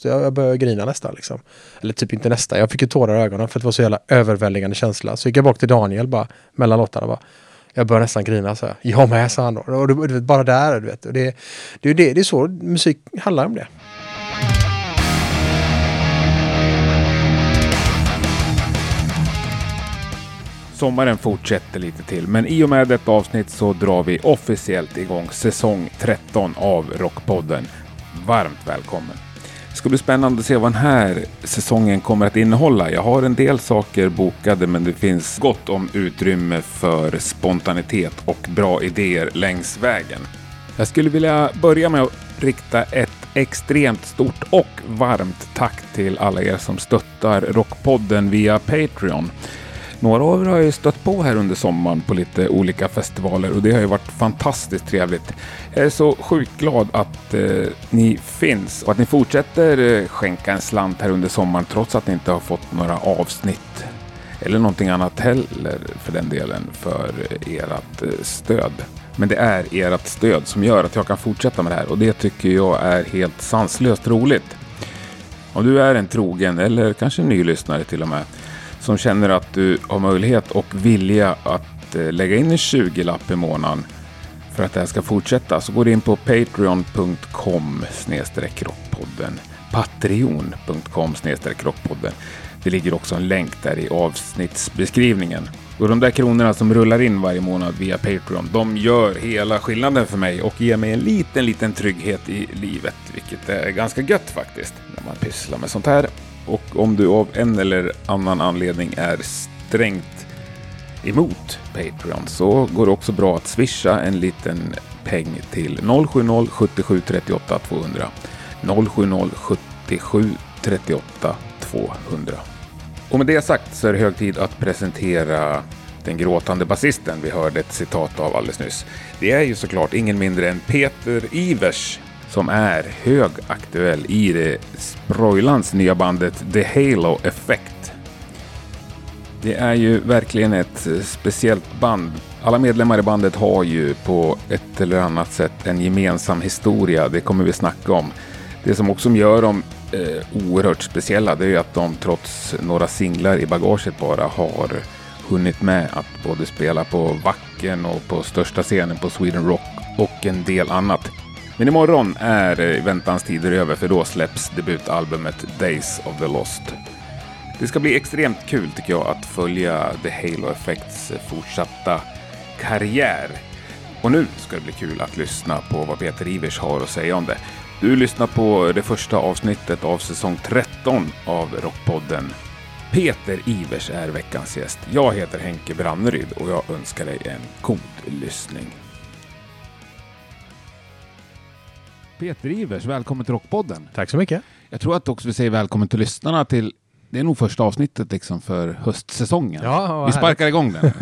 Så jag, jag började grina nästan liksom. Eller typ inte nästan, jag fick ju tårar i ögonen för att det var så jävla överväldigande känsla. Så gick jag bak till Daniel bara, mellan låtarna bara. Jag började nästan grina så här. Jag med, sa han då. Och du, du vet, bara där, du vet. Och det, det, är det, det är så musik handlar om det. Sommaren fortsätter lite till, men i och med detta avsnitt så drar vi officiellt igång säsong 13 av Rockpodden. Varmt välkommen! Det ska bli spännande att se vad den här säsongen kommer att innehålla. Jag har en del saker bokade, men det finns gott om utrymme för spontanitet och bra idéer längs vägen. Jag skulle vilja börja med att rikta ett extremt stort och varmt tack till alla er som stöttar Rockpodden via Patreon. Några av er har jag stött på här under sommaren på lite olika festivaler och det har ju varit fantastiskt trevligt. Jag är så sjukt glad att eh, ni finns och att ni fortsätter eh, skänka en slant här under sommaren trots att ni inte har fått några avsnitt eller någonting annat heller för den delen för eh, ert eh, stöd. Men det är ert stöd som gör att jag kan fortsätta med det här och det tycker jag är helt sanslöst roligt. Om du är en trogen eller kanske en ny lyssnare till och med som känner att du har möjlighet och vilja att eh, lägga in en 20-lapp i månaden för att det här ska fortsätta så går du in på patreon.com rockpodden patreon.com rockpodden Det ligger också en länk där i avsnittsbeskrivningen. Och de där kronorna som rullar in varje månad via Patreon, de gör hela skillnaden för mig och ger mig en liten, liten trygghet i livet, vilket är ganska gött faktiskt när man pysslar med sånt här. Och om du av en eller annan anledning är strängt emot Patreon så går det också bra att swisha en liten peng till 070 77 38 200. 070 77 38 200. Och med det sagt så är det hög tid att presentera den gråtande basisten vi hörde ett citat av alldeles nyss. Det är ju såklart ingen mindre än Peter Ivers som är högaktuell i det Sproilans nya bandet The Halo Effect. Det är ju verkligen ett speciellt band. Alla medlemmar i bandet har ju på ett eller annat sätt en gemensam historia. Det kommer vi snacka om. Det som också gör dem eh, oerhört speciella det är ju att de trots några singlar i bagaget bara har hunnit med att både spela på Wacken och på största scenen på Sweden Rock och en del annat. Men imorgon är eh, väntans tider över för då släpps debutalbumet Days of the Lost. Det ska bli extremt kul tycker jag att följa The Halo Effects eh, fortsatta karriär. Och nu ska det bli kul att lyssna på vad Peter Ivers har att säga om det. Du lyssnar på det första avsnittet av säsong 13 av Rockpodden. Peter Ivers är veckans gäst. Jag heter Henke Branneryd och jag önskar dig en god lyssning. Peter Ivers, välkommen till Rockpodden. Tack så mycket. Jag tror att också vi säger välkommen till lyssnarna till det är nog första avsnittet liksom för höstsäsongen. Ja, vi sparkar igång den.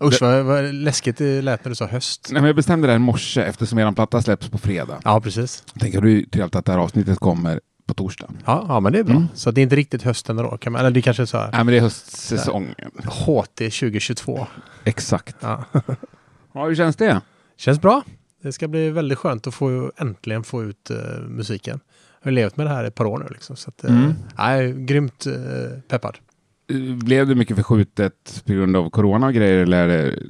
Usch vad, vad läskigt det lät när du sa höst. Nej, men jag bestämde det här i morse eftersom er platta släpps på fredag. Ja, precis. Tänker du trevligt att det här avsnittet kommer på torsdag. Ja, ja men det är bra. Mm. Så det är inte riktigt hösten då? Kan man, eller det kanske är så här. Nej, men det är höstsäsongen. HT 2022. Exakt. Ja. ja, hur känns det? Känns bra. Det ska bli väldigt skönt att få äntligen få ut uh, musiken. Jag har levt med det här ett par år nu liksom. Så att, uh, mm. nej, grymt uh, peppad. Blev det mycket förskjutet på grund av corona och grejer eller är det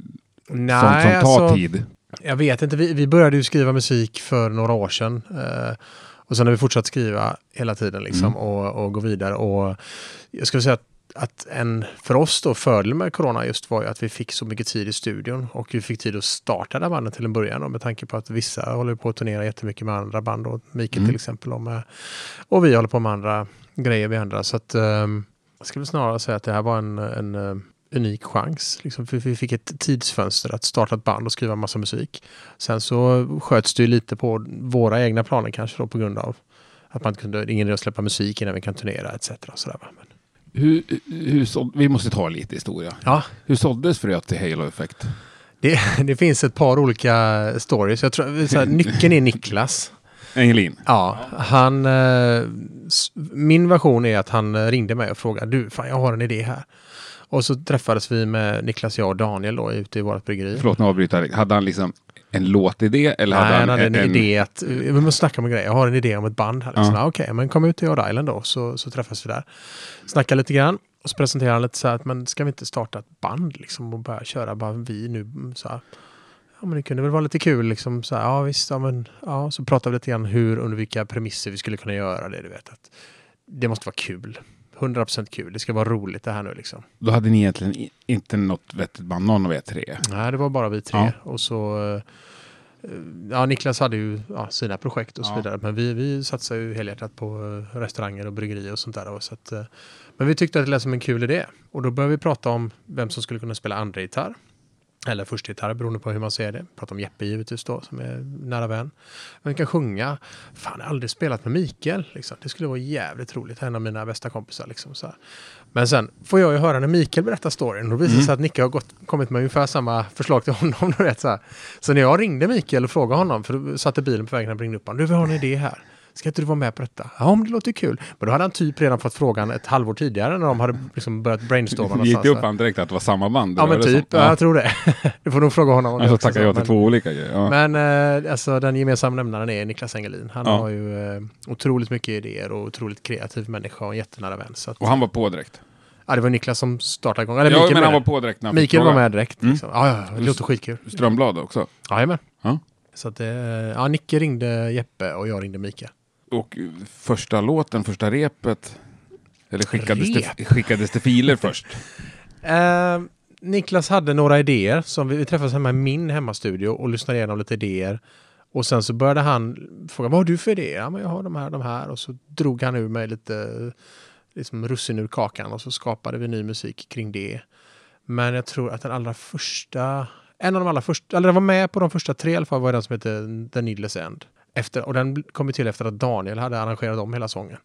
nej, sånt som tar alltså, tid? Jag vet inte. Vi, vi började ju skriva musik för några år sedan. Uh, och sen har vi fortsatt skriva hela tiden liksom mm. och, och gå vidare. Och jag skulle säga att att en, för oss då, fördel med corona just var ju att vi fick så mycket tid i studion och vi fick tid att starta det här bandet till en början då, med tanke på att vissa håller på att turnera jättemycket med andra band och Mikael mm. till exempel och, med, och vi håller på med andra grejer vi andra. Så att um, jag skulle snarare säga att det här var en, en uh, unik chans. Liksom, för vi fick ett tidsfönster att starta ett band och skriva massa musik. Sen så sköts det ju lite på våra egna planer kanske då på grund av att man kunde, ingen idé att släppa musik innan vi kan turnera etc. Sådär, hur, hur såld, vi måste ta lite historia. Ja. Hur såldes fröet till Halo Effect? Det, det, finns ett par olika stories. Jag tror, så här, nyckeln är Niklas. Engelin? Ja, han... Eh, min version är att han ringde mig och frågade du, fan jag har en idé här. Och så träffades vi med Niklas, jag och Daniel då, ute i vårt bryggeri. Förlåt nu avbryter jag. Hade han liksom en låtidé eller Nej, hade han han hade en, idé att, vi måste snacka om en grej, jag har en idé om ett band här. Liksom. Ja. Ja. Okej, men kom ut till Rhode Island då, så, så träffas vi där. Snacka lite grann, och så presenterar han lite så här att, men ska vi inte starta ett band liksom och börja köra bara vi nu så här. Ja men det kunde väl vara lite kul liksom så här, ja visst, ja men, ja så pratade vi lite grann hur, under vilka premisser vi skulle kunna göra det, du vet att det måste vara kul. 100% kul, det ska vara roligt det här nu liksom. Då hade ni egentligen inte något vettigt band, någon av er tre. Nej, det var bara vi tre. Ja. Och så... eh, Ja, Niklas hade ju ja, sina projekt och så Ja. vidare. Men vi, vi satsade ju helhjärtat på eh, restauranger och bryggerier och sånt där. Och så att, eh, men vi tyckte att det lät som en kul idé. Och då började vi prata om vem som skulle kunna spela andra gitarr. Eller första gitarr beroende på hur man ser det. Prata om Jeppe givetvis då, som är nära vän. Men kan sjunga. Fan, jag har aldrig spelat med Mikael. Liksom. Det skulle vara jävligt roligt. En av mina bästa kompisar. Liksom, så här. Men sen får jag ju höra när Mikael berättar storyn. Och det visar sig att Nicke har gått, kommit med ungefär samma förslag till honom. Vet, så, här. så när jag ringde Mikael och frågade honom, för då satt i bilen på vägen och ringde upp honom. Du, vi har en idé här. Ska inte du vara med på detta? Ja, men det låter kul. Men då hade han typ redan fått frågan ett halvår tidigare när de hade liksom börjat brainstorma. Gick det upp han direkt att det var samma band? Ja, men typ. Ja. Jag tror det. du får nog fråga honom. om Alltså tackar jag till men- två olika grejer. Ja. men eh, alltså, den gemensamma nämnaren är Niklas Engelin. Han Ja. har ju eh, otroligt mycket idéer och otroligt kreativ människa och en jättenära vän. Så att, Och han var på direkt? ja, det var Niklas som startade igång. Eller Ja, Mikael men han var på direkt när Mikael var med direkt. Mm. Liksom. Ja, ja, ja, det låter skitkul. Strömblad också. Jajamän. Ja. Så att, eh, ja, Nicke ringde Jeppe och jag ringde Mikael. Och första låten, första repet. Eller skickades, det, Rep? skickades det filer först? Eh, Niklas hade några idéer. Som vi, vi träffades hemma i min hemmastudio och lyssnade igenom lite idéer. Och sen så började han fråga, vad har du för idéer? Ja, men jag har de här, de här. Och så drog han ur mig lite liksom russin ur kakan och så skapade vi ny musik kring det. Men jag tror att den allra första, en av de allra första, eller den var med på de första tre i alla fall, var den som heter The Needless End. Efter, och den kom ju till efter att Daniel hade arrangerat om hela sången.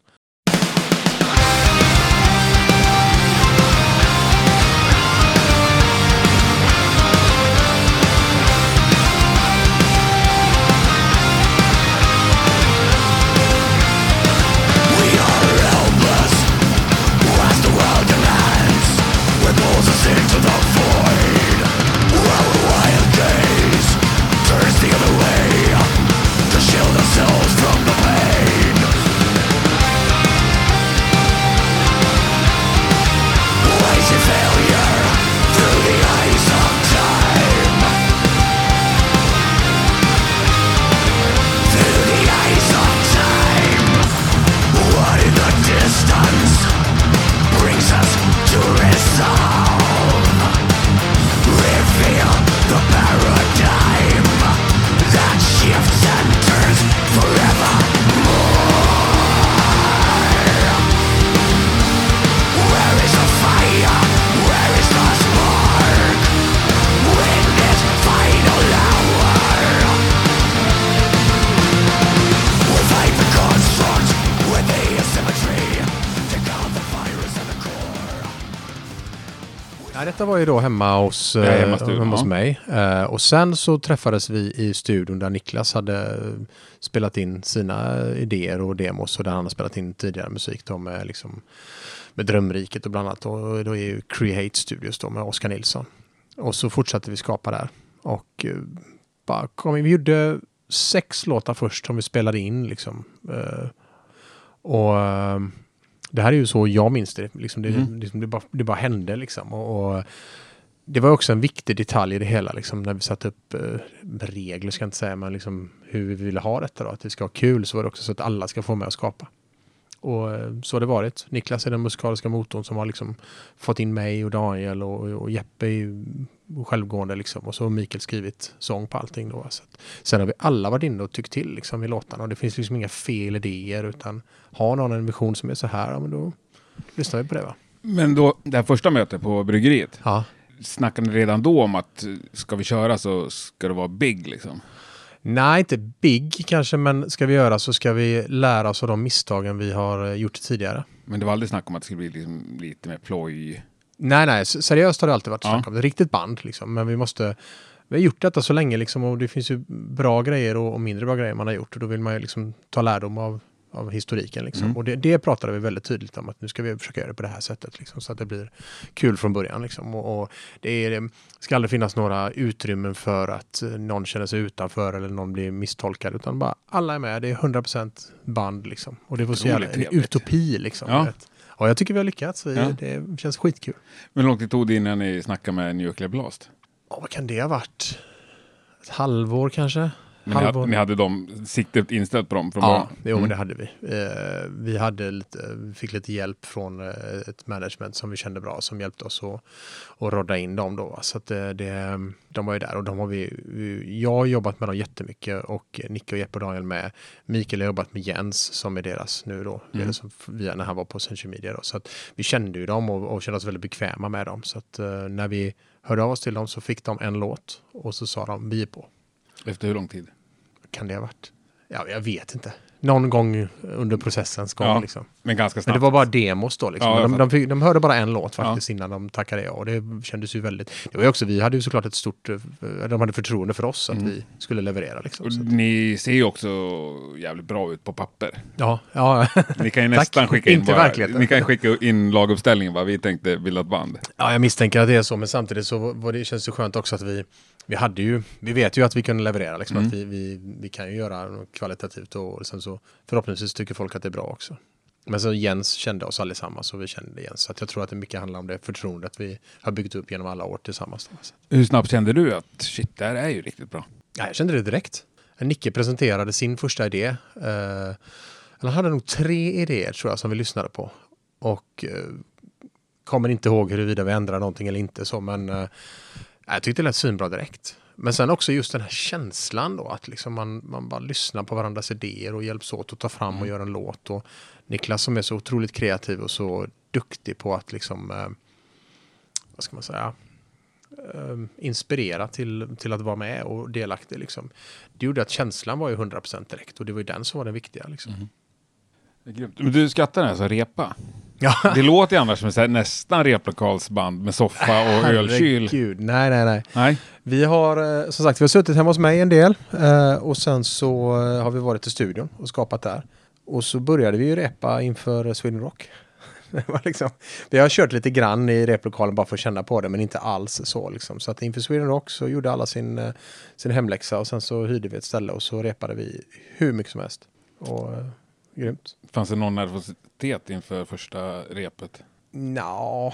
Detta var ju då hemma hos, Ja, eh, hemma studion, hemma hos ja. mig. Eh, och sen så träffades vi i studion där Niklas hade eh, spelat in sina idéer och demos och där han har spelat in tidigare musik då med, liksom, med Drömriket och bland annat. Och då är ju Create Studios då med Oskar Nilsson. Och så fortsatte vi skapa där. Och eh, bara kom, vi gjorde sex låtar först som vi spelade in liksom. Eh, och eh, det här är ju så jag minns det. Liksom det, Mm. liksom det, bara, det bara hände liksom. Och, och det var också en viktig detalj i det hela, liksom, när vi satte upp eh, regler, ska jag inte säga, men liksom, hur vi ville ha detta då. Att det ska vara kul, så var det också så att alla ska få med och skapa. Och eh, så har det varit. Niklas är den musikaliska motorn som har liksom fått in mig och Daniel och, och Jeppe självgående liksom. Och så har Mikael skrivit sång på allting då. Så att, sen har vi alla varit inne och tyckt till liksom i låtarna och det finns liksom inga fel idéer utan har någon en vision som är så här, ja men då lyssnar vi på det va. Men då, det här första mötet på bryggeriet. Ja. Snackade ni redan då om att eh, ska vi köra så ska det vara big liksom? Nej, inte big kanske, men ska vi göra så ska vi lära oss av de misstagen vi har eh, gjort tidigare. Men det var aldrig snack om att det skulle bli liksom lite mer ploj? Nej, nej, seriöst har det alltid varit Ja. snack om. Det är riktigt band liksom, men vi måste... Vi har gjort detta så länge liksom och det finns ju bra grejer och, och mindre bra grejer man har gjort och då vill man ju liksom ta lärdom av av historiken. Liksom. Mm. Och det, det pratade vi väldigt tydligt om att nu ska vi försöka göra det på det här sättet. Liksom, så att det blir kul från början. Liksom. Och, och det är, ska aldrig finnas några utrymmen för att eh, någon känner sig utanför eller någon blir misstolkad. Utan bara alla är med, det är 100% band. Liksom. Och det var så jävla, en utopi. Liksom, Ja. vet. Ja, jag tycker vi har lyckats. Vi, Ja. Det känns skitkul. Men hur lång tid tog det innan ni snackade med Nuclear Blast? Ja, vad kan det ha varit? Ett halvår kanske? Men ni, hade, ni hade de, siktet inställt på dem från Ja, början? jo, Mm. det hade vi. Eh, vi hade lite, vi fick lite hjälp från eh, ett management som vi kände bra som hjälpte oss att, att rodda in dem då. Så att det, det, de var ju där och de har vi, jag har jobbat med dem jättemycket och Nicke och Jeppe och Daniel med. Mikael har jobbat med Jens som är deras nu då, Mm. som, via när han var på Century Media då. Så att vi kände ju dem och, och kände oss väldigt bekväma med dem. Så att eh, när vi hörde av oss till dem så fick de en låt och så sa de vi är på Efter hur lång tid? Kan det ha varit? Ja, jag vet inte. Någon gång under processens gång. Ja, liksom. Men ganska Men snabbt? det var bara demos då. Liksom. Ja, de, de, fick, de hörde bara en låt faktiskt innan de tackade ja. Och det kändes ju väldigt... Det var ju också, vi hade ju såklart ett stort... eh, De hade förtroende för oss att Mm. vi skulle leverera. Liksom. Och ni ser ju också jävligt bra ut på papper. ja, ja. Ni kan ju nästan skicka in Inte bara. Ni kan skicka in laguppställningen vad vi tänkte bilda ett band. ja, jag misstänker att det är så. Men samtidigt så var det, känns det skönt också att vi... Vi hade ju... Vi vet ju att vi kunde leverera. Liksom, Mm. att vi, vi, vi kan ju göra något kvalitativt och sen så förhoppningsvis tycker folk att det är bra också. Men så Jens kände oss allesammans och vi kände Jens. Så att jag tror att det mycket handlar om det förtroendet vi har byggt upp genom alla år tillsammans. Hur snabbt kände du att shit, det här är ju riktigt bra? Ja, jag kände det direkt. Nicke presenterade sin första idé. Eller han hade nog tre idéer tror jag som vi lyssnade på. Och eh, kommer inte ihåg huruvida vi ändrade någonting eller inte så men eh, jag tyckte det lät svinbra direkt. Men sen också just den här känslan då att liksom man, man bara lyssnar på varandras idéer och hjälps åt att ta fram och göra en låt. Och Niklas som är så otroligt kreativ och så duktig på att liksom, eh, vad ska man säga, eh, inspirera till, till att vara med och delaktig. Liksom. Det gjorde att känslan var ju 100% direkt och det var ju den som var den viktiga. Liksom. Grymt. Men du skrattar alltså repa? Ja, Det låter ju annars som här, nästan replokalsband med soffa och ölkyl. herregud. Nej, nej, nej. Nej, Vi har eh, som sagt vi har suttit hemma hos mig en del eh, och sen så eh, har vi varit i studion och skapat där. Och så började vi ju repa inför Sweden Rock. Liksom, vi har kört lite grann i replokalen bara för att känna på det men inte alls så. Liksom. Så att inför Sweden Rock så gjorde alla sin, sin hemläxa och sen så hyrde vi ett ställe och så repade vi hur mycket som helst. Och grymt. fanns det någon nervositet inför första repet? Nja,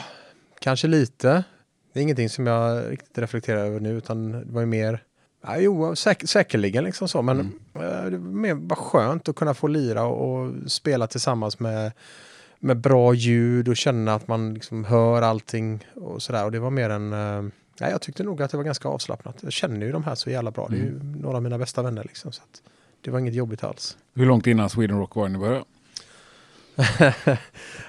kanske lite. Det är ingenting som jag riktigt reflekterar över nu utan det var ju mer Ja, jo, säk säkerligen liksom så, men eh, det var mer bara skönt att kunna få lira och, och spela tillsammans med, med bra ljud och känna att man liksom hör allting och sådär. Och det var mer en... Uh, ja, jag tyckte nog att det var ganska avslappnat. Jag känner ju de här så jävla bra. Det är ju några av mina bästa vänner liksom. Så att det var inget jobbigt alls. Hur långt innan Sweden Rock var ni började?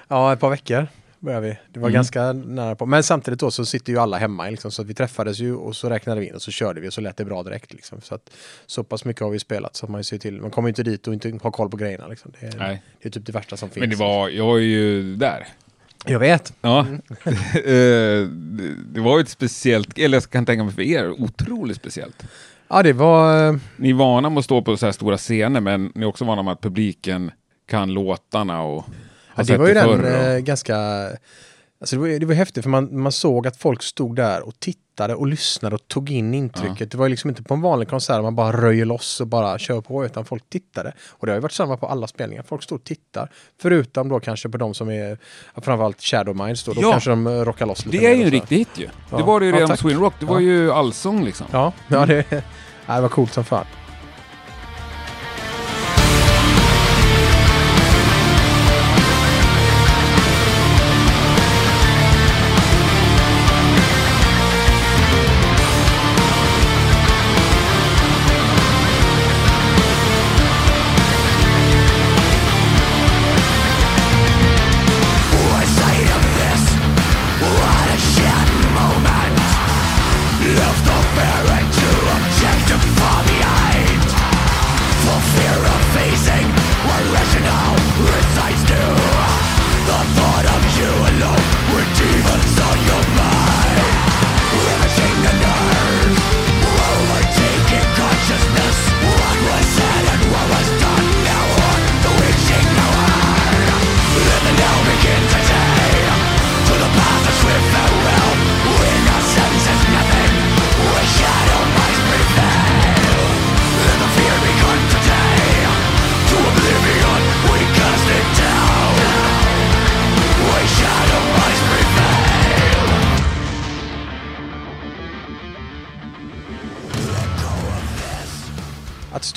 Ja, ett par veckor började vi. Det var Mm. ganska nära på. Men samtidigt då så sitter ju alla hemma liksom, så vi träffades ju och så räknade vi in och så körde vi och så lät det bra direkt. Liksom. Så, att, så pass mycket har vi spelat så att man ser till. Man kommer ju inte dit och inte har koll på grejerna. Liksom. Det, är, Nej. det är typ det värsta som finns. Men det var, jag var ju där. Jag vet. Ja. Eh, det, det var ju ett speciellt, eller jag kan tänka mig för er, otroligt speciellt. Ja, det var... eh, Ni är vana med att stå på så här stora scener, men ni är också vana med att publiken kan låtarna och Ja, det var ju den och- eh, ganska... Alltså det, var, det var häftigt för man, man såg att folk stod där och tittade och lyssnade och tog in intrycket. Det var liksom inte på en vanlig konsert man bara röjer loss och bara kör på utan folk tittade. Och det har ju varit samma på alla spelningar. Folk står och tittar. Förutom då kanske på de som är ja, framförallt Shadow Minds då. Då Ja. kanske de eh, rockar loss lite Det är ju en riktig hit ju. Ja. Det var det ju Ja, redan på tack. Sweden Rock. Det var Ja. ju allsång liksom. Ja, ja det, ja, det var coolt som fan.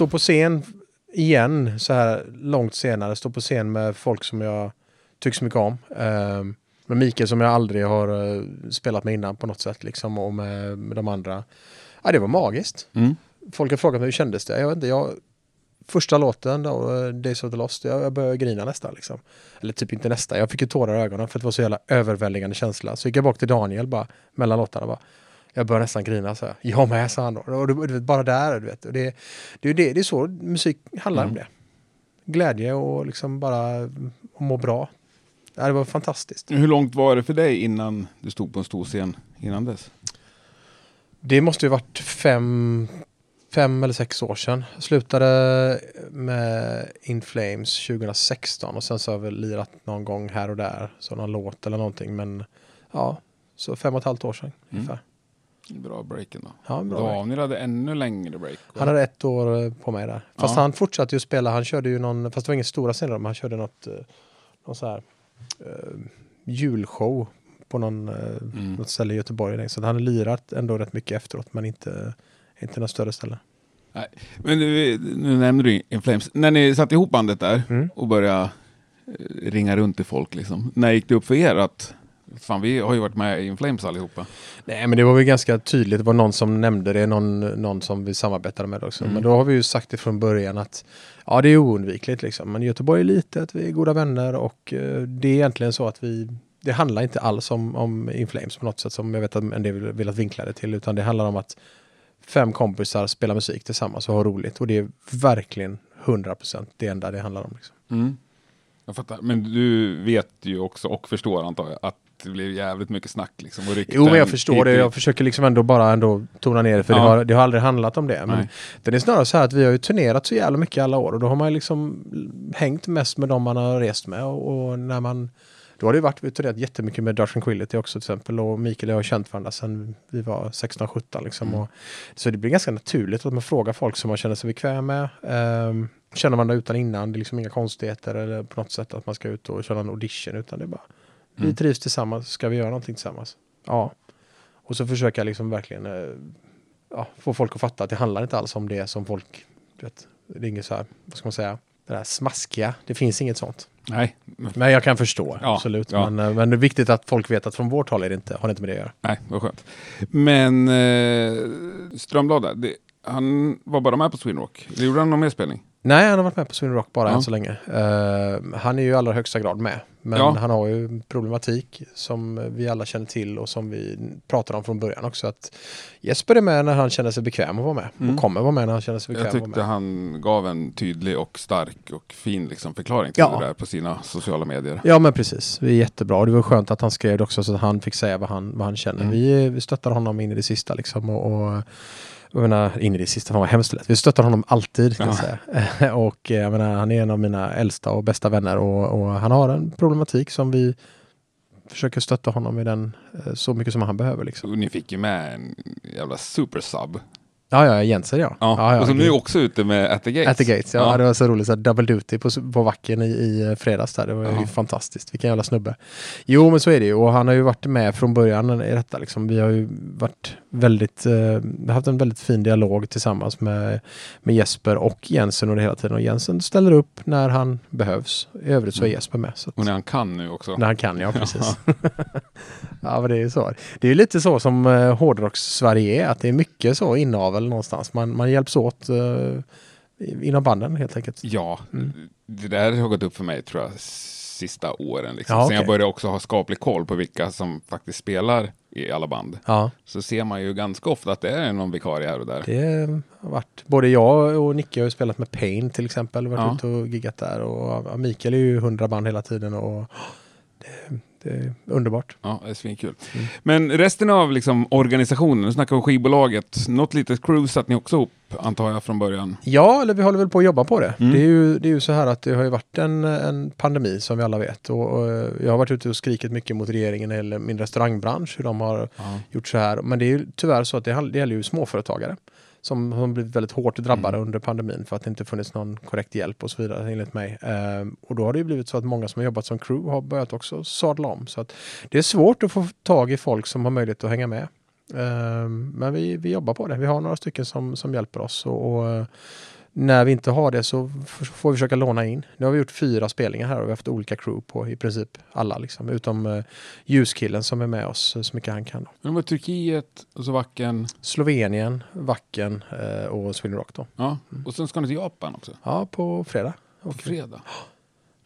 Stå på scen igen så här långt senare, stå på scen med folk som jag tycker så mycket om. Eh, med Mikael som jag aldrig har eh, spelat med innan på något sätt liksom och med, med de andra. Ja, det var magiskt. Mm. Folk har frågat mig hur kändes det? Jag vet inte, jag, första låten då, eh, Days of the Lost, jag, jag började grina nästan liksom. Eller typ inte nästan, jag fick ju tårar i ögonen för det var så jävla överväldigande känsla. Så gick jag bak till Daniel bara, mellan låtarna bara. Jag började nästan grina så här. Jag med, sa han då. Och du, vet, bara där, du vet. Och det, det, det, det är så musik handlar om Mm. det. Glädje och liksom bara att må bra. Ja, det var fantastiskt. Hur långt var det för dig innan du stod på en stor scen innan dess? Det måste ju varit fem, fem eller sex år sedan. Jag slutade med In Flames 2016 och sen så har jag väl lirat någon gång här och där. Så någon låt eller någonting. Men ja, så fem och ett halvt år sedan ungefär. Bra breaken då. Ja, bra break. Daniel hade ännu längre break. Han hade ett år eh, på mig där. Fast Ja. han fortsatte ju spela. Han körde ju någon, fast det var ingen stora scener, men han körde något, eh, någon så här eh, julshow på någon, eh, Mm. något ställe i Göteborg. Så han har lirat ändå rätt mycket efteråt, men inte, inte några större ställe. Men du, nu nämnde du In Flames. När ni satte ihop bandet där Mm. och började ringa runt till folk, liksom. när gick det upp för er att fan, vi har ju varit med i In Flames allihopa? Nej, men det var väl ganska tydligt. Det var någon som nämnde det, någon, någon som vi samarbetade med också. Mm. Men då har vi ju sagt det från början att ja, det är oundvikligt liksom. Men Göteborg är litet, vi är goda vänner och eh, det är egentligen så att vi det handlar inte alls om, om Inflames på något sätt som jag vet att en del vill- velat vinkla det till utan det handlar om att fem kompisar spelar musik tillsammans och har roligt och det är verkligen 100% det enda det handlar om. Liksom. Mm. Jag fattar. Men du vet ju också och förstår antar jag att det blir jävligt mycket snack liksom. Och Jo, men jag förstår hit det. Jag försöker liksom ändå bara ändå tona ner det för Ja. det, har, det har aldrig handlat om det. Men Nej. det är snarare så här att vi har ju turnerat så jävla mycket alla år och då har man ju liksom hängt mest med de man har rest med och, och när man då har det ju varit, vi turnerat jättemycket med Dark Tranquility också till exempel och Mikael och jag har känt varandra sedan vi var 16-17 liksom. Mm. Och, så det blir ganska naturligt att man frågar folk som man känner sig bekväm med. Um, känner man det utan innan, det är liksom inga konstigheter eller på något sätt att man ska ut och köra en audition utan det är bara vi Mm. trivs tillsammans, ska vi göra någonting tillsammans? Ja. Och så försöka liksom verkligen eh, ja, få folk att fatta att det handlar inte alls om det som folk, vet, det är inget så här, vad ska man säga, det där smaskiga, det finns inget sånt. Nej, Men jag kan förstå, Ja, absolut. ja. Men, eh, men det är viktigt att folk vet att från vårt håll är det inte, har det inte med det att göra. nej, vad skönt. Men eh, Strömblad, han var bara med på Sweden Rock. Det gjorde han någon mer spelning? Nej, han har varit med på Sweden Rock bara Ja. än så länge. Eh, han är ju i allra högsta grad med. Men Ja. han har ju problematik som vi alla känner till och som vi pratade om från början också. Att Jesper är med när han känner sig bekväm att vara med. Mm. Och kommer vara med när han känner sig bekväm Jag att vara tyckte med. han gav en tydlig och stark och fin liksom, förklaring till Ja. det där på sina sociala medier. Ja men precis, det är jättebra. Och det var skönt att han skrev det också så att han fick säga vad han, vad han känner. Mm. Vi, vi stöttar honom in i det sista liksom. Och, och jag menar, in i det sista, fan vad hemskt det lät. Vi stöttar honom alltid kan jag säga. och eh, jag menar, han är en av mina äldsta och bästa vänner och, och han har en problematik som vi försöker stötta honom i den eh, så mycket som han behöver liksom. Och ni fick ju med en jävla supersub. Ja, ja, Jensen ja. Ja. ja, ja och så nu är också ute med At the Gates. At the Gates, ja, Ja. det var så roligt. Så double duty på, på Wacken i, i fredags där. Det var Ja. ju fantastiskt. Vilken jävla snubbe. Jo, men så är det ju. Och han har ju varit med från början i detta. Liksom. Vi har ju varit väldigt, eh, haft en väldigt fin dialog tillsammans med, med Jesper och Jensen under hela tiden. Och Jensen ställer upp när han behövs. I övrigt så är Mm. Jesper med. Att, Och när han kan nu också. när han kan, ja precis. ja, men det är ju så. Det är ju lite så som eh, hårdrocks-Sverige är. Att det är mycket så inavel någonstans. Man, man hjälps åt eh, inom banden helt enkelt. Ja, Mm. det där har gått upp för mig tror jag sista åren. Liksom. Ja, Sen jag började också ha skaplig koll på vilka som faktiskt spelar i alla band. Ja, Så ser man ju ganska ofta att det är någon vikarie här och där. det har varit. Både jag och Nicke har ju spelat med Pain till exempel. Varit Ja. ute och giggat där. Och Mikael är ju hundra band hela tiden. Och det, det är underbart. Ja, det är svinkul. Mm. Men resten av liksom, organisationen, nu snackar vi om skivbolaget, något litet crew satt ni också ihop, antar jag från början. Ja, eller vi håller väl på att jobba på det. Mm. Det, är ju, det är ju så här att det har ju varit en, en pandemi som vi alla vet. Och, och jag har varit ute och skrikit mycket mot regeringen eller min restaurangbransch, hur de har gjort så här. Men det är ju tyvärr så att det, det gäller ju småföretagare som har blivit väldigt hårt drabbade Mm. under pandemin för att det inte funnits någon korrekt hjälp och så vidare enligt mig. Ehm, och då har det ju blivit så att många som har jobbat som crew har börjat också sadla om. Så att det är svårt att få tag i folk som har möjlighet att hänga med. Ehm, men vi, vi jobbar på det. Vi har några stycken som, som hjälper oss och, och när vi inte har det så får vi försöka låna in. Nu har vi gjort fyra spelningar här och vi har haft olika crew på i princip alla liksom. Utom eh, ljuskillen som är med oss eh, så mycket han kan. Då. Men det var Turkiet och så Vacken. Slovenien, Wacken eh, och Sweden Rock då. Ja. Och sen ska ni till Japan också. Ja, på fredag. På fredag.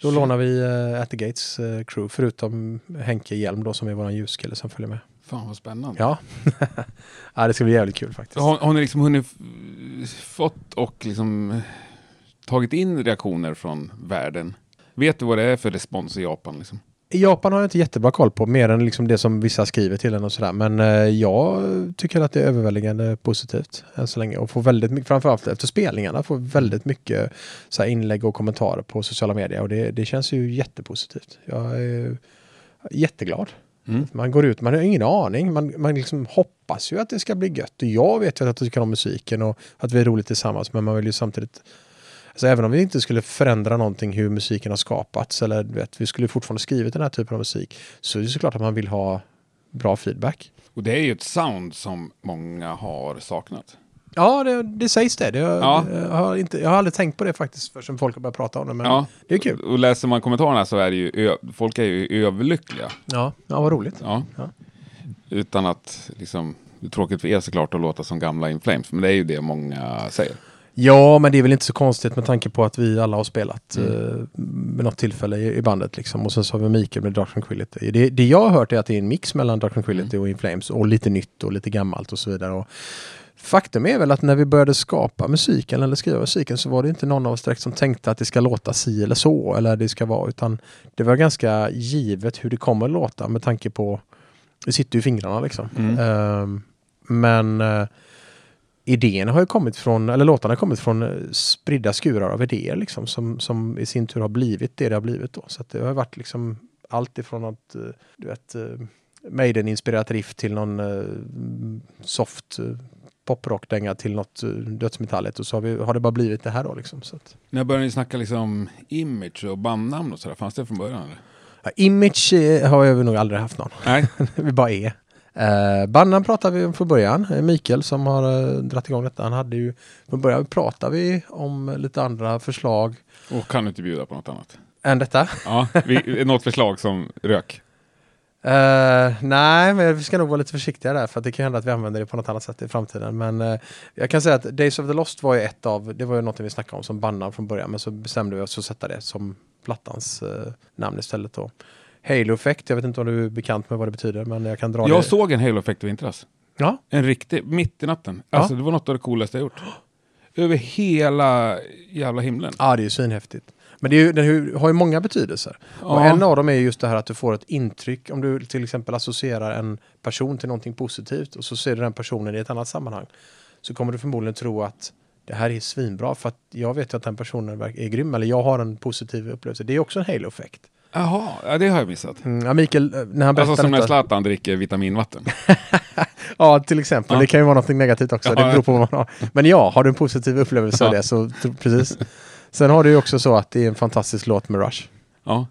Då lånar vi eh, At the Gates eh, crew förutom Henke Hjelm då som är vår ljuskille som följer med. Fan vad spännande. Ja. ja, det ska bli jävligt kul faktiskt. Har, har ni liksom hunnit fått och liksom eh, tagit in reaktioner från världen? Vet du vad det är för respons i Japan? Liksom? I Japan har jag inte jättebra koll på, mer än liksom det som vissa skriver till en och sådär. Men eh, jag tycker att det är överväldigande positivt än så länge. Och får väldigt mycket, framförallt efter spelningarna, får väldigt mycket så här, inlägg och kommentarer på sociala medier. Och det, det känns ju jättepositivt. Jag är jätteglad. Mm. Man går ut, man har ingen aning. Man, man liksom hoppas ju att det ska bli gött. Och jag vet ju att jag tycker om musiken och att vi är roligt tillsammans. Men man vill ju samtidigt... Alltså även om vi inte skulle förändra någonting hur musiken har skapats eller vet, vi skulle fortfarande skrivit den här typen av musik så är det såklart att man vill ha bra feedback. Och det är ju ett sound som många har saknat. Ja, det, det sägs det. det jag, Ja. jag, har inte, jag har aldrig tänkt på det faktiskt förrän folk har börjat prata om det. Men Ja. det är kul. Och läser man kommentarerna så är det ju, folk är ju överlyckliga. Ja, ja vad roligt. Ja. Ja. Utan att liksom, det är tråkigt för er såklart att låta som gamla In Flames, men det är ju det många säger. Ja, men det är väl inte så konstigt med tanke på att vi alla har spelat Mm. eh, med något tillfälle i, i bandet. Liksom. Och sen så har vi Mikael med Dark Tranquility. Det, det jag har hört är att det är en mix mellan Dark Tranquility och In Flames och lite nytt och lite gammalt och så vidare. Och faktum är väl att när vi började skapa musiken eller skriva musiken så var det inte någon av oss direkt som tänkte att det ska låta si eller så eller det ska vara utan det var ganska givet hur det kommer att låta med tanke på det sitter ju i fingrarna liksom. Mm. Ehm, men eh, idéerna har ju kommit från, eller låtarna har kommit från eh, spridda skurar av idéer liksom som, som i sin tur har blivit det det har blivit då. Så det har varit liksom allt ifrån att, eh, du vet, Maiden-inspirerat riff till någon soft poprockdänga till något eh, dödsmetalligt och så har, vi, har det bara blivit det här då liksom. Så att, När började ni snacka liksom image och bandnamn och sådär? Fanns det från början? Eller? ja, image eh, har jag nog aldrig haft någon. Nej. vi bara är. Eh, bandan pratade vi om från början. Eh, Mikael som har eh, dratt igång detta. Han hade ju, från början pratade vi om lite andra förslag Och kan du inte bjuda på något annat? än detta. Ja, vi, något förslag som rök. Eh, nej, men vi ska nog vara lite försiktiga där för det kan hända att vi använder det på något annat sätt i framtiden. Men eh, jag kan säga att Days of the Lost var ju ett av, det var ju något vi snackade om som bandan från början, men så bestämde vi oss att sätta det som plattans eh, namn istället då. Halo Effect, jag vet inte om du är bekant med vad det betyder, men jag kan dra Jag det. såg en Halo Effect i vintras. Ja, En riktig, mitt i natten. Ja. Alltså det var något av det coolaste jag gjort. Över hela jävla himlen. ja, det är ju svinhäftigt. Men det ju, den har ju- många betydelser. Och Ja. en av dem är just det här att du får ett intryck, om du till exempel associerar en person till någonting positivt och så ser du den personen i ett annat sammanhang. Så kommer du förmodligen tro att det här är svinbra för att jag vet att den personen är grym eller jag har en positiv upplevelse. Det är också en halo-effekt. Jaha, ja, det har jag missat. Mm, ja, Mikael, eh, när han Alltså som när Zlatan dricker vitaminvatten. Ja, till exempel. Ja. Det kan ju vara något negativt också. Ja, det beror på vad man har. Men ja, har du en positiv upplevelse av det så precis. Sen har du ju också så att det är en fantastisk låt med Rush. Ja.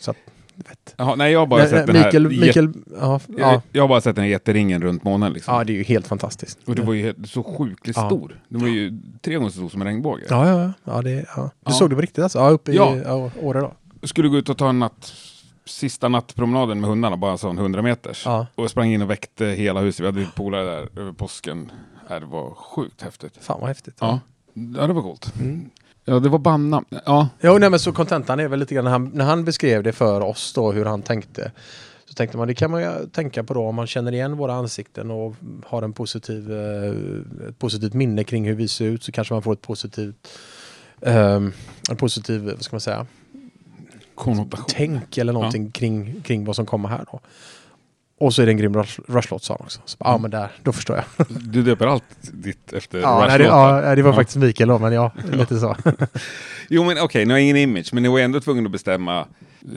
Så att, vet. Jaha, nej, jag har bara Nej, sett nej, den Mikael, här... Mikael, ja, jät- ja, Jag har bara sett den här jätteringen runt månen liksom. ja, det är ju helt fantastiskt. Och det var ju helt- så sjukligt Ja. stor. Den var ju tre gånger så stor som en regnbåge. Ja, ja, ja. ja, det, ja. Du Ja. såg det på riktigt alltså? Ja, uppe i Ja. ja. Åre då? Skulle gå ut och ta en natt, sista nattpromenaden med hundarna, bara en sån 100 meters. Ja. Och jag sprang in och väckte hela huset. Vi hade polare där över påsken. Ja, det var sjukt häftigt. Fan vad häftigt. Ja, ja det var coolt. Mm. Ja, det var bandnamn. Ja, Jo, nej, men så kontentan är väl lite grann när han, när han beskrev det för oss då, hur han tänkte. Så tänkte man, det kan man ju tänka på då om man känner igen våra ansikten och har en positiv, eh, ett positivt minne kring hur vi ser ut så kanske man får ett positivt, ehm, en positiv, vad ska man säga, konnotation. tänk eller någonting kring, kring vad som kommer här då. Och så är det en grym rush- Rush-låt sa han också. Så, Ja men där, då förstår jag. Du döper allt ditt efter Ja, Rush-låtar. ja, det var Ja. faktiskt Mikael då, men ja, lite så. Jo men okej, ni har ingen image, men ni var ändå tvungna att bestämma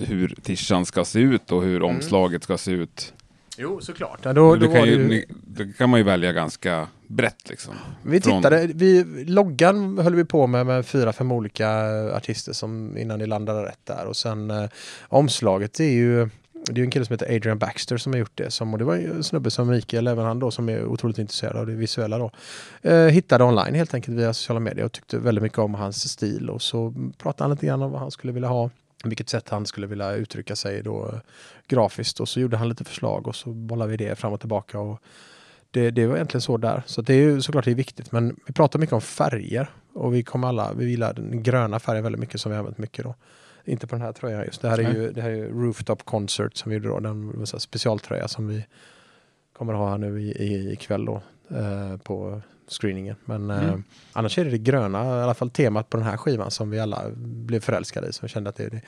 hur tishan ska se ut och hur omslaget ska se ut. Jo, såklart. Ja, då, då kan ju, ju, det kan man ju välja ganska brett liksom. Vi Från- tittade, vi, loggan höll vi på med med fyra, fem olika artister som innan ni landade rätt där och sen eh, omslaget är ju det är en kille som heter Adrian Baxter som har gjort det. Som, och det var en snubbe som Mikael, även han då, som är otroligt intresserad av det visuella då. Eh, hittade online helt enkelt via sociala medier och tyckte väldigt mycket om hans stil. Och så pratade han lite grann om vad han skulle vilja ha. Vilket sätt han skulle vilja uttrycka sig då eh, grafiskt. Och så gjorde han lite förslag och så bollade vi det fram och tillbaka. Och det, det var egentligen så där. Så det är ju såklart det är viktigt. Men vi pratar mycket om färger. Och vi kommer alla, vi gillar den gröna färgen väldigt mycket som vi har använt mycket då. Inte på den här tröjan just. Det här är ju, det här är ju Rooftop Concert som vi gjorde då. Den specialtröja som vi kommer ha här nu i, i, ikväll då. Eh, på screeningen. Men mm. eh, annars är det det gröna, i alla fall temat på den här skivan som vi alla blev förälskade i. Som kände att det, det,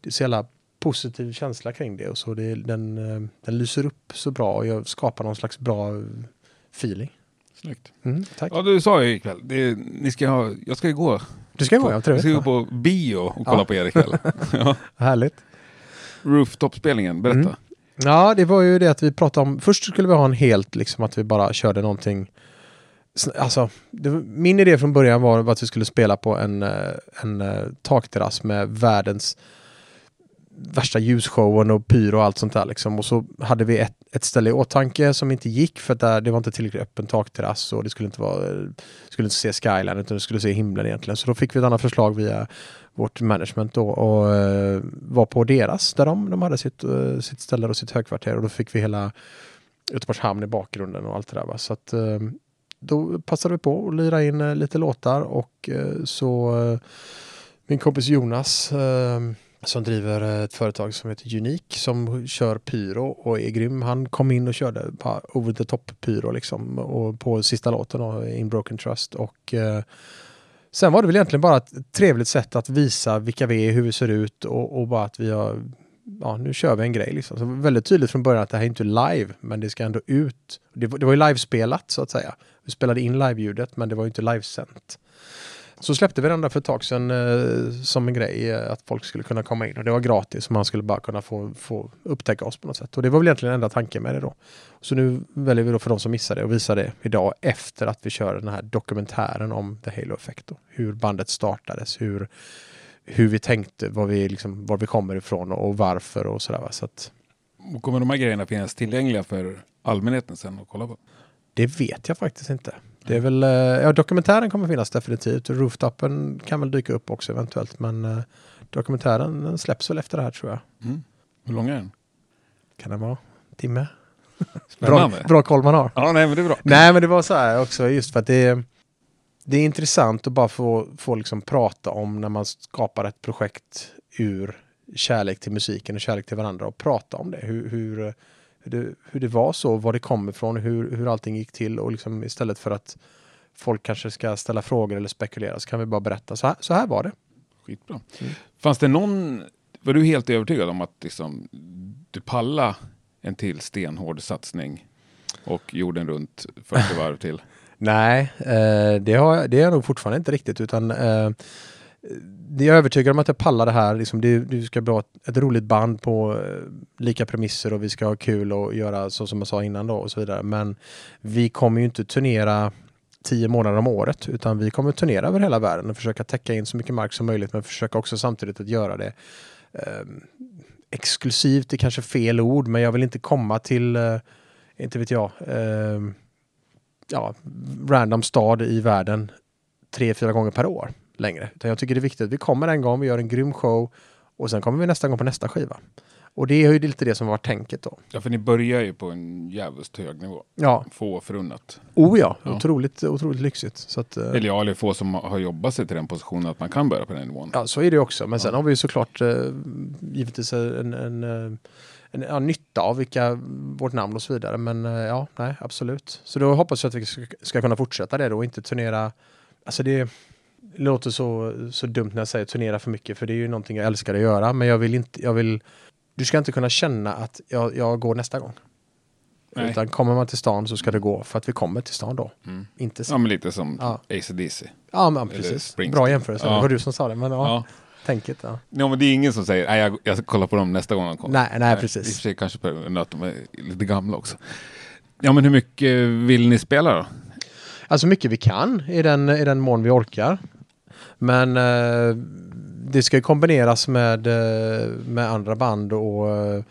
det är så jävla positiv känsla kring det. Och så det, den, eh, den lyser upp så bra och jag skapar någon slags bra feeling. Snyggt. Mm, tack. Ja, du sa ju ikväll, det, ni ska ha, jag ska ju gå. Du ska gå, ja, trevligt. Jag ska gå på bio och kolla Ja. på er ikväll. ja. Härligt. Rooftop-spelningen, berätta. Mm. Ja, det var ju det att vi pratade om. Först skulle vi ha en helt, liksom att vi bara körde någonting. Alltså, det, min idé från början var att vi skulle spela på en, eh, en eh, takterrass med världens värsta ljusshowen och pyro och allt sånt där liksom. Och så hade vi ett, ett ställe i åtanke som inte gick för att där, det var inte tillräckligt öppen takterrass och det skulle inte vara, skulle inte se skyline utan det skulle se himlen egentligen. Så då fick vi ett annat förslag via vårt management då och eh, var på deras där de, de hade sitt, eh, sitt ställe och sitt högkvarter och då fick vi hela Göteborgs hamn i bakgrunden och allt det där. Va? Så att eh, då passade vi på att lira in lite låtar och så min kompis Jonas som driver ett företag som heter Unique som kör pyro och är grym. Han kom in och körde over the top pyro liksom och på sista låten och In Broken Trust och eh, Sen var det väl egentligen bara ett trevligt sätt att visa vilka vi är, hur vi ser ut och, och bara att vi har, ja nu kör vi en grej liksom. Så väldigt tydligt från början att det här är inte live, men det ska ändå ut. Det, var- det var ju livespelat så att säga. Vi spelade in live-ljudet, men det var ju inte livesänt. Så släppte vi den där för ett tag sedan eh, som en grej, eh, att folk skulle kunna komma in och det var gratis och man skulle bara kunna få, få upptäcka oss på något sätt. Och det var väl egentligen enda tanken med det då. Så nu väljer vi då för de som missade det och visa det idag efter att vi kör den här dokumentären om The Halo Effect. Då. Hur bandet startades, hur, hur vi tänkte, var vi, liksom, var vi kommer ifrån och varför och sådär. va. Så att, Och kommer de här grejerna finnas tillgängliga för allmänheten sen att kolla på? det vet jag faktiskt inte. Det är väl, eh, ja dokumentären kommer finnas definitivt. Rooftopen kan väl dyka upp också eventuellt men eh, dokumentären släpps väl efter det här tror jag. Mm. Hur lång är den? Kan den vara? Timme? Bra, bra koll man har. Ja, nej men det är bra. Nej, men det var så här också just för att det är, det är intressant att bara få, få liksom prata om när man skapar ett projekt ur kärlek till musiken och kärlek till varandra och prata om det. Hur, hur, hur, det, hur det var så, var det kom ifrån, hur, hur allting gick till och liksom istället för att folk kanske ska ställa frågor eller spekulera så kan vi bara berätta. Så här, så här var det. Skitbra. Mm. Fanns det någon, var du helt övertygad om att liksom, du palla en till stenhård satsning och jorden runt 40 varv till? Nej, eh, det, har, det är jag nog fortfarande inte riktigt utan eh, det är jag övertygad om att jag pallar det här. Liksom det, det ska bli ett, ett roligt band på eh, lika premisser och vi ska ha kul och göra så som jag sa innan då och så vidare. Men vi kommer ju inte turnera tio månader om året utan vi kommer turnera över hela världen och försöka täcka in så mycket mark som möjligt men försöka också samtidigt att göra det eh, exklusivt är kanske fel ord men jag vill inte komma till, eh, inte vet jag, eh, ja, random stad i världen tre, fyra gånger per år längre. Utan jag tycker det är viktigt att vi kommer en gång, vi gör en grym show och sen kommer vi nästa gång på nästa skiva. Och det är ju lite det som var tänket då. Ja, för ni börjar ju på en jävligt hög nivå. Ja, Få förunnat. oh ja, Ja. Otroligt, otroligt lyxigt. Så att, eh, Eller ja, eller få som har jobbat sig till den positionen att man kan börja på den nivån. Ja, så är det också. Men sen Ja. har vi ju såklart eh, givetvis en, en, eh, en ja, nytta av vilka, vårt namn och så vidare. Men eh, ja, nej, absolut. Så då hoppas jag att vi ska, ska kunna fortsätta det då och inte turnera. Alltså det låter så, så dumt när jag säger turnera för mycket för det är ju någonting jag älskar att göra. Men jag vill inte, jag vill, du ska inte kunna känna att jag, jag går nästa gång. Nej. Utan kommer man till stan så ska det gå för att vi kommer till stan då. Mm. Inte så. Ja, men lite som Ja. AC/DC. Ja, men precis. Bra jämförelse. Ja. Det var du som sa det. Men ja, Ja. tänket. Ja. ja, men det är ingen som säger nej, jag, jag kolla på dem nästa gång de kommer. Nej, nej, I och precis. för sig kanske på att de är lite gamla också. Ja, men hur mycket vill ni spela då? Alltså mycket vi kan i den, i den mån vi orkar. Men eh, det ska ju kombineras med, eh, med andra band och eh,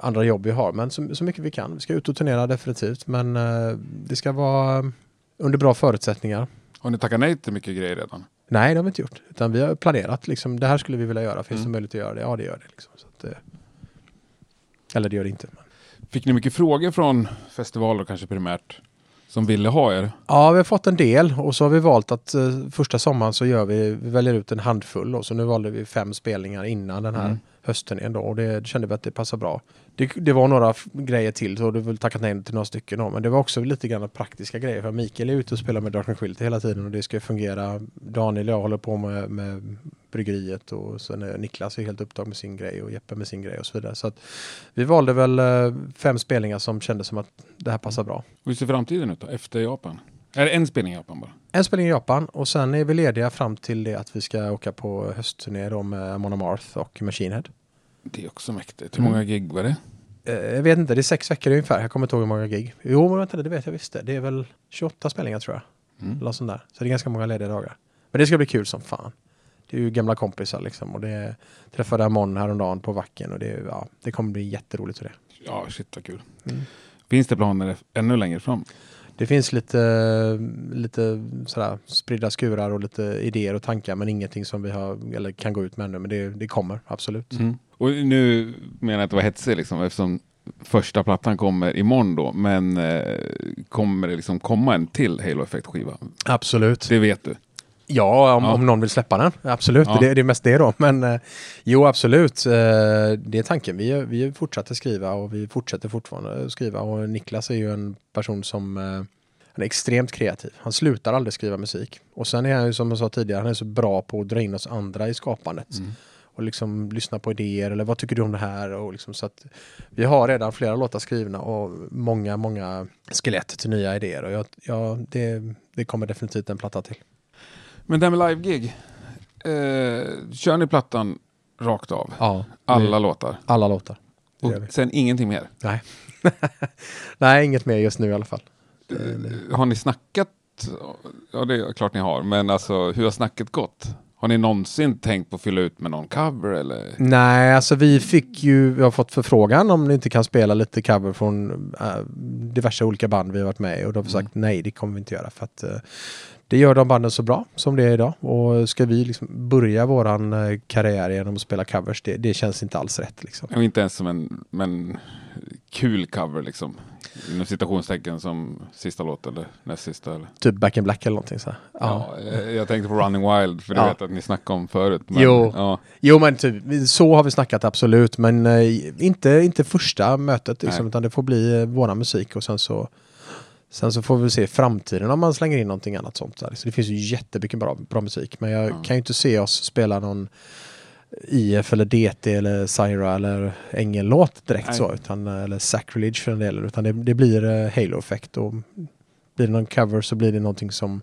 andra jobb vi har. Men så, så mycket vi kan. Vi ska ut och turnera definitivt. Men eh, det ska vara under bra förutsättningar. Har ni tackat nej till mycket grejer redan? Nej, det har vi inte gjort. Utan vi har planerat. Liksom, det här skulle vi vilja göra. Finns det Mm. möjlighet att göra det? Ja, det gör det. Liksom. Att, eller det gör det inte. Fick ni mycket frågor från festivaler kanske primärt som ville ha er? Ja, vi har fått en del och så har vi valt att eh, första sommaren så gör vi, vi väljer ut en handfull och så nu valde vi fem spelningar innan den här Mm. höstturnén då och det, det kände vi att det passar bra. Det, det var några grejer till så du väl tackat nej till några stycken då, men det var också lite grann praktiska grejer för Mikael är ute och spelar med Dark and Quilt hela tiden och det ska fungera. Daniel och jag håller på med, med bryggeriet och sen är Niklas är helt upptagen med sin grej och Jeppe med sin grej och så vidare. Så att vi valde väl eh, fem spelningar som kändes som att det här passar bra. Hur ser framtiden ut då, efter Japan? Är det en spelning i Japan bara? En spelning i Japan och sen är vi lediga fram till det att vi ska åka på höstturné då med Mon Amarth och Machine Head. Det är också mäktigt. Hur Mm. många gig var det? Eh, jag vet inte, det är sex veckor ungefär. Jag kommer inte ihåg hur många gig. Jo, men vänta, det vet jag visst det. Det är väl 28 spelningar tror jag. Mm. Eller sånt där. Så det är ganska många lediga dagar. Men det ska bli kul som fan. Det är ju gamla kompisar liksom och det träffade Amon häromdagen på Vacken och det, ja, det kommer bli jätteroligt för det. Ja, shit vad kul. Mm. Finns det planer ännu längre fram? Det finns lite, lite sådär spridda skurar och lite idéer och tankar men ingenting som vi har eller kan gå ut med ännu. Men det, det kommer absolut. Mm. Och nu menar jag inte vara hetsig liksom, eftersom första plattan kommer imorgon då, men eh, kommer det liksom komma en till Halo Effect-skiva? Absolut. Det vet du? Ja, om, Ja. om någon vill släppa den. Absolut, Ja. det, det är mest det då. Men eh, jo, absolut. Eh, det är tanken. Vi, vi fortsätter skriva och vi fortsätter fortfarande skriva. Och Niklas är ju en person som eh, han är extremt kreativ. Han slutar aldrig skriva musik. Och sen är han ju som jag sa tidigare, han är så bra på att dra in oss andra i skapandet. Mm. Och liksom lyssna på idéer eller vad tycker du om det här? Och liksom så att vi har redan flera låtar skrivna och många, många skelett till nya idéer. Och jag, ja, det, det kommer definitivt en platta till. Men det här med live-gig, eh, kör ni plattan rakt av? Ja, Alla låtar? Alla låtar. Och vi. sen ingenting mer? Nej. Nej, inget mer just nu i alla fall. Eh, Har ni snackat? Ja, det är klart ni har, men alltså hur har snacket gått? Har ni någonsin tänkt på att fylla ut med någon cover eller? Nej, alltså vi fick ju, vi har fått förfrågan om ni inte kan spela lite cover från äh, diverse olika band vi har varit med i och då har vi sagt nej, det kommer vi inte göra för att äh, det gör de banden så bra som det är idag och ska vi liksom börja våran äh, karriär genom att spela covers, det, det känns inte alls rätt liksom. Och inte ens som en men, kul cover liksom? Inom citationstecken som sista låt eller näst sista eller? Typ Back in Black eller någonting så. Ja. Ja. eh, jag tänkte på Running Wild för det Ja. vet att ni snackade om förut. Men, Jo. Ja, Jo men typ, så har vi snackat absolut men eh, inte, inte första mötet liksom, Nej. utan det får bli eh, våran musik och sen så Sen så får vi se i framtiden om man slänger in någonting annat sånt där. Så det finns ju jättemycket bra, bra musik men jag Ja. kan ju inte se oss spela någon IF eller DT eller Syra eller Ängel-låt direkt Nej. så utan, eller Sacrilege för den delen utan det, det blir eh, Halo-effekt och blir det någon cover så blir det någonting som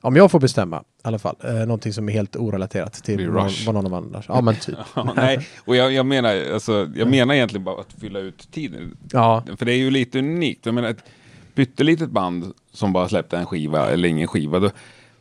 om jag får bestämma i alla fall, eh, någonting som är helt orelaterat till vad, någon av andra. Ja men typ. Ja, nej, och jag, jag, menar, alltså, jag menar egentligen bara att fylla ut tiden. Ja, För det är ju lite unikt. Jag menar, pyttelitet band som bara släppte en skiva eller ingen skiva. Då,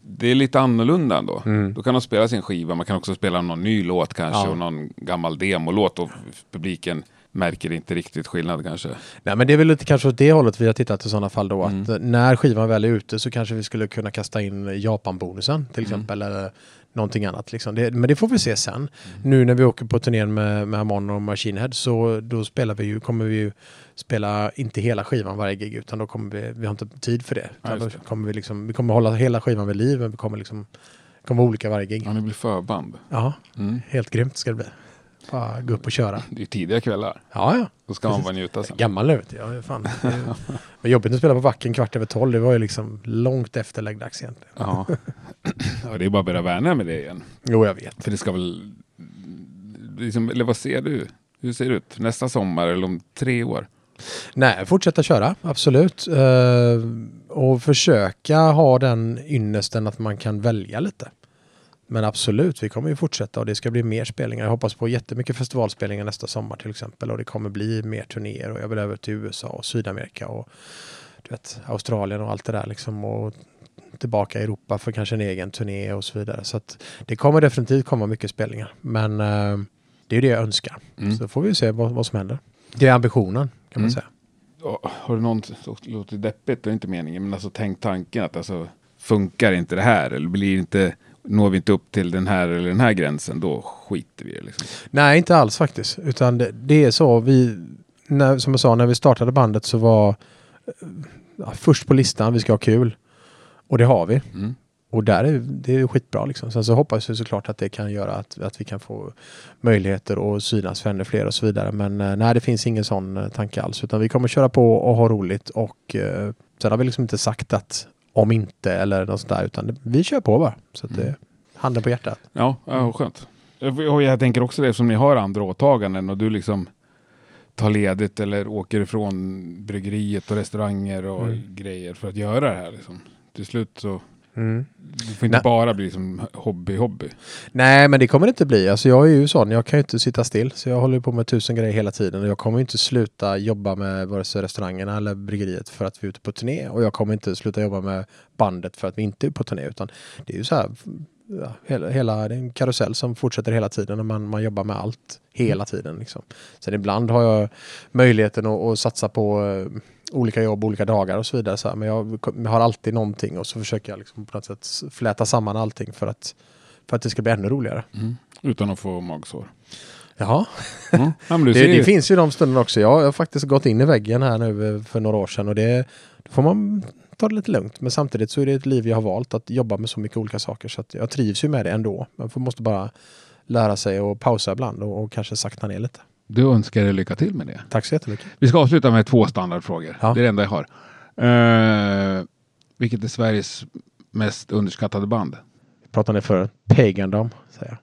det är lite annorlunda ändå. Mm. Då kan de spela sin skiva, man kan också spela någon ny låt kanske Ja. och någon gammal demolåt och publiken märker inte riktigt skillnad kanske. Nej men det är väl lite kanske åt det hållet vi har tittat i sådana fall då Mm. att när skivan väl är ute så kanske vi skulle kunna kasta in Japan-bonusen till Mm. exempel eller någonting annat liksom. Det, men det får vi se sen. Mm. Nu när vi åker på turnén med, med Hamon och Machine Head så då spelar vi ju, kommer vi ju spela inte hela skivan varje gig utan då kommer vi, vi har inte tid för det. Ja, det. kommer vi liksom, vi kommer hålla hela skivan vid liv men vi kommer liksom, kommer vara olika varje gig. Ja, ni blir förband. Ja, Mm. helt grymt ska det bli. Bara gå upp och köra. Det är tidiga kvällar. Ja, ja. Då ska man Precis. bara njuta sen. Gammal nu. Ja, fan. Men jobbigt att spela på Vacken kvart över tolv. Det var ju liksom långt efter läggdags egentligen. Ja. Ja, det är bara att börja värna med det igen. Jo, jag vet. För det ska väl... Liksom, eller vad ser du? Hur ser det ut? Nästa sommar eller om tre år? Nej, fortsätta köra, absolut. Eh, och försöka ha den ynnesten att man kan välja lite. Men absolut, vi kommer ju fortsätta och det ska bli mer spelningar. Jag hoppas på jättemycket festivalspelningar nästa sommar till exempel. Och det kommer bli mer turnéer och jag vill över till USA och Sydamerika och du vet, Australien och allt det där liksom. Och tillbaka i Europa för kanske en egen turné och så vidare. Så att det kommer definitivt komma mycket spelningar. Men eh, det är det jag önskar. Mm. Så får vi se vad, vad som händer. Det är ambitionen kan man Mm. säga. Ja, Har du någon, det låter deppigt, det är inte meningen, men alltså tänk tanken att alltså funkar inte det här eller blir inte, når vi inte upp till den här eller den här gränsen, då skiter vi i det liksom. Nej, inte alls faktiskt. Utan det, det är så. Vi, när, som jag sa, när vi startade bandet så var ja, först på listan, vi ska ha kul. Och det har vi. Mm. Och där är det är skitbra liksom. Sen så hoppas vi såklart att det kan göra att, att vi kan få möjligheter att synas för ännu fler och så vidare. Men eh, nej, det finns ingen sån eh, tanke alls. Utan vi kommer köra på och ha roligt och eh, sen har vi liksom inte sagt att om inte eller något sånt där. Utan vi kör på bara. Så att det, Mm. handen på hjärtat. Ja, ja skönt. Och jag tänker också det som ni har andra åtaganden och du liksom tar ledigt eller åker ifrån bryggeriet och restauranger och Mm. grejer för att göra det här liksom. Till slut så, Mm. det får inte Nej. bara bli som hobby-hobby. Nej, men det kommer det inte bli. Alltså jag är ju sån, jag kan ju inte sitta still. Så jag håller på med tusen grejer hela tiden. Och jag kommer inte sluta jobba med vare sig restaurangerna eller bryggeriet för att vi är ute på turné. Och jag kommer inte sluta jobba med bandet för att vi inte är på turné. Utan det är ju så här, ja, hela, hela det är en karusell som fortsätter hela tiden och man, man jobbar med allt hela tiden. Liksom. Sen ibland har jag möjligheten att, att satsa på eh, olika jobb, olika dagar och så vidare. Så här. Men jag, jag har alltid någonting och så försöker jag liksom på något sätt fläta samman allting för att, för att det ska bli ännu roligare. Utan att få magsår. Jaha, Mm. Ja, det, det finns ju de stunderna också. Jag har faktiskt gått in i väggen här nu eh, för några år sedan och det då får man ta det lite lugnt. Men samtidigt så är det ett liv jag har valt att jobba med så mycket olika saker så att jag trivs ju med det ändå. Man måste bara lära sig att pausa ibland och, och kanske sakta ner lite. Du önskar dig lycka till med det. Tack så jättemycket. Vi ska avsluta med två standardfrågor. Ja. Det är det enda jag har. Eh, vilket är Sveriges mest underskattade band? Pratade ni för Pagandom, säger jag.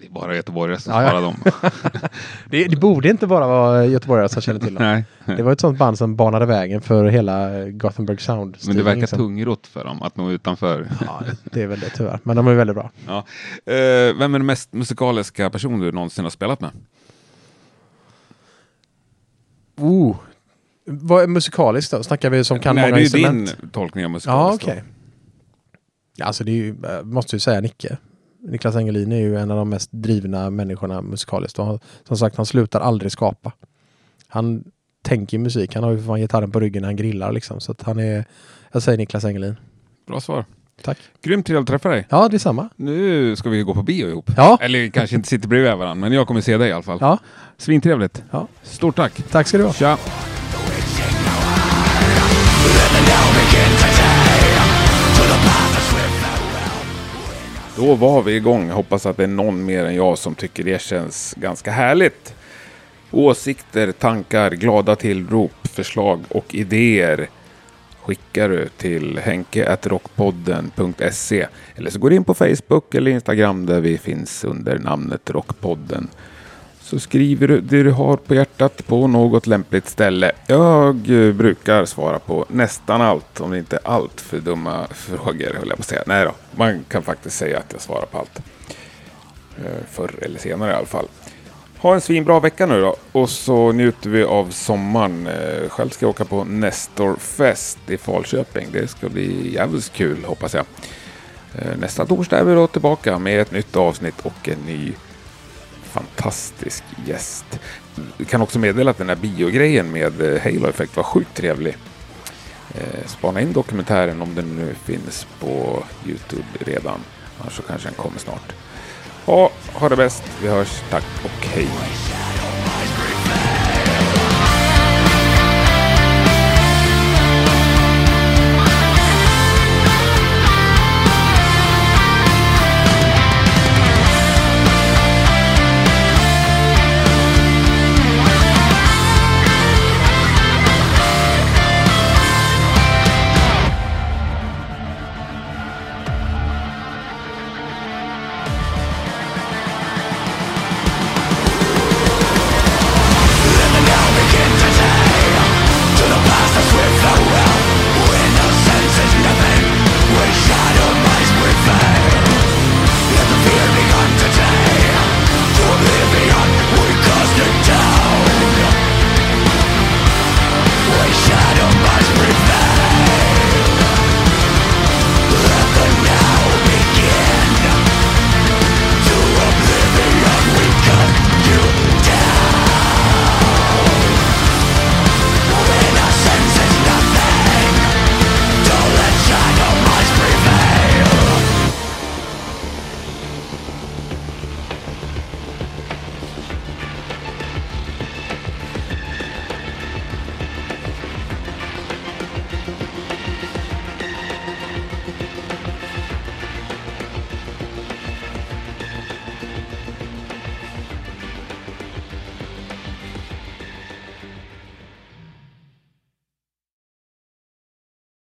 Det är bara göteborgare som Ja, svarar dem. Det, det borde inte bara vara göteborgare som känner till dem. Nej, Det var ett sånt band som banade vägen för hela Gothenburg Sound. men det verkar liksom. tungrott för dem att nå utanför. Ja, det är väl det tyvärr. Men de är väldigt bra. Ja. Eh, vem är den mest musikaliska person du någonsin har spelat med? Oh. Vad är musikaliskt då? Snackar vi som kan Nej, många det är instrument? din tolkning av Ja, musikaliskt. okej. Ja, Alltså det är ju, eh, måste ju säga Nicke. Niklas Engelin är ju en av de mest drivna människorna musikaliskt. Och han, som sagt, han slutar aldrig skapa. Han tänker musik. Han har ju för fan gitarren på ryggen när han grillar liksom. Så att han är, jag säger Niklas Engelin. Bra svar. Tack. Grymt trevligt att träffa dig. Ja, det är samma. Nu ska vi gå på bio ihop. Ja, Eller kanske inte sitter bredvid varandra, men jag kommer se dig i alla fall. ja. Svintrevligt. Ja. Stort tack. tack ska du ha. Tja. Då var vi igång. Jag hoppas att det är någon mer än jag som tycker det känns ganska härligt. Åsikter, tankar, glada tillrop, förslag och idéer skickar du till henke.rockpodden.se eller så går du in på Facebook eller Instagram där vi finns under namnet Rockpodden. Så skriver du det du har på hjärtat på något lämpligt ställe. Jag brukar svara på nästan allt, om det inte är allt för dumma frågor, höll jag på att säga. Nej då, man kan faktiskt säga att jag svarar på allt. Eh, förr eller senare i alla fall. Ha en svinbra vecka nu då. Och så njuter vi av sommaren. Eh, själv ska jag åka på Nestorfest i Falköping. Det ska bli jävligt kul hoppas jag. Eh, nästa torsdag är vi då tillbaka med ett nytt avsnitt och en ny fantastisk gäst. Jag kan också meddela att den här biogrejen med eh, Halo Effect var sjukt trevlig. Spana in dokumentären om den nu finns på Youtube redan. Annars så kanske den kommer snart. Och ha det bäst. Vi hörs. Tack och hej.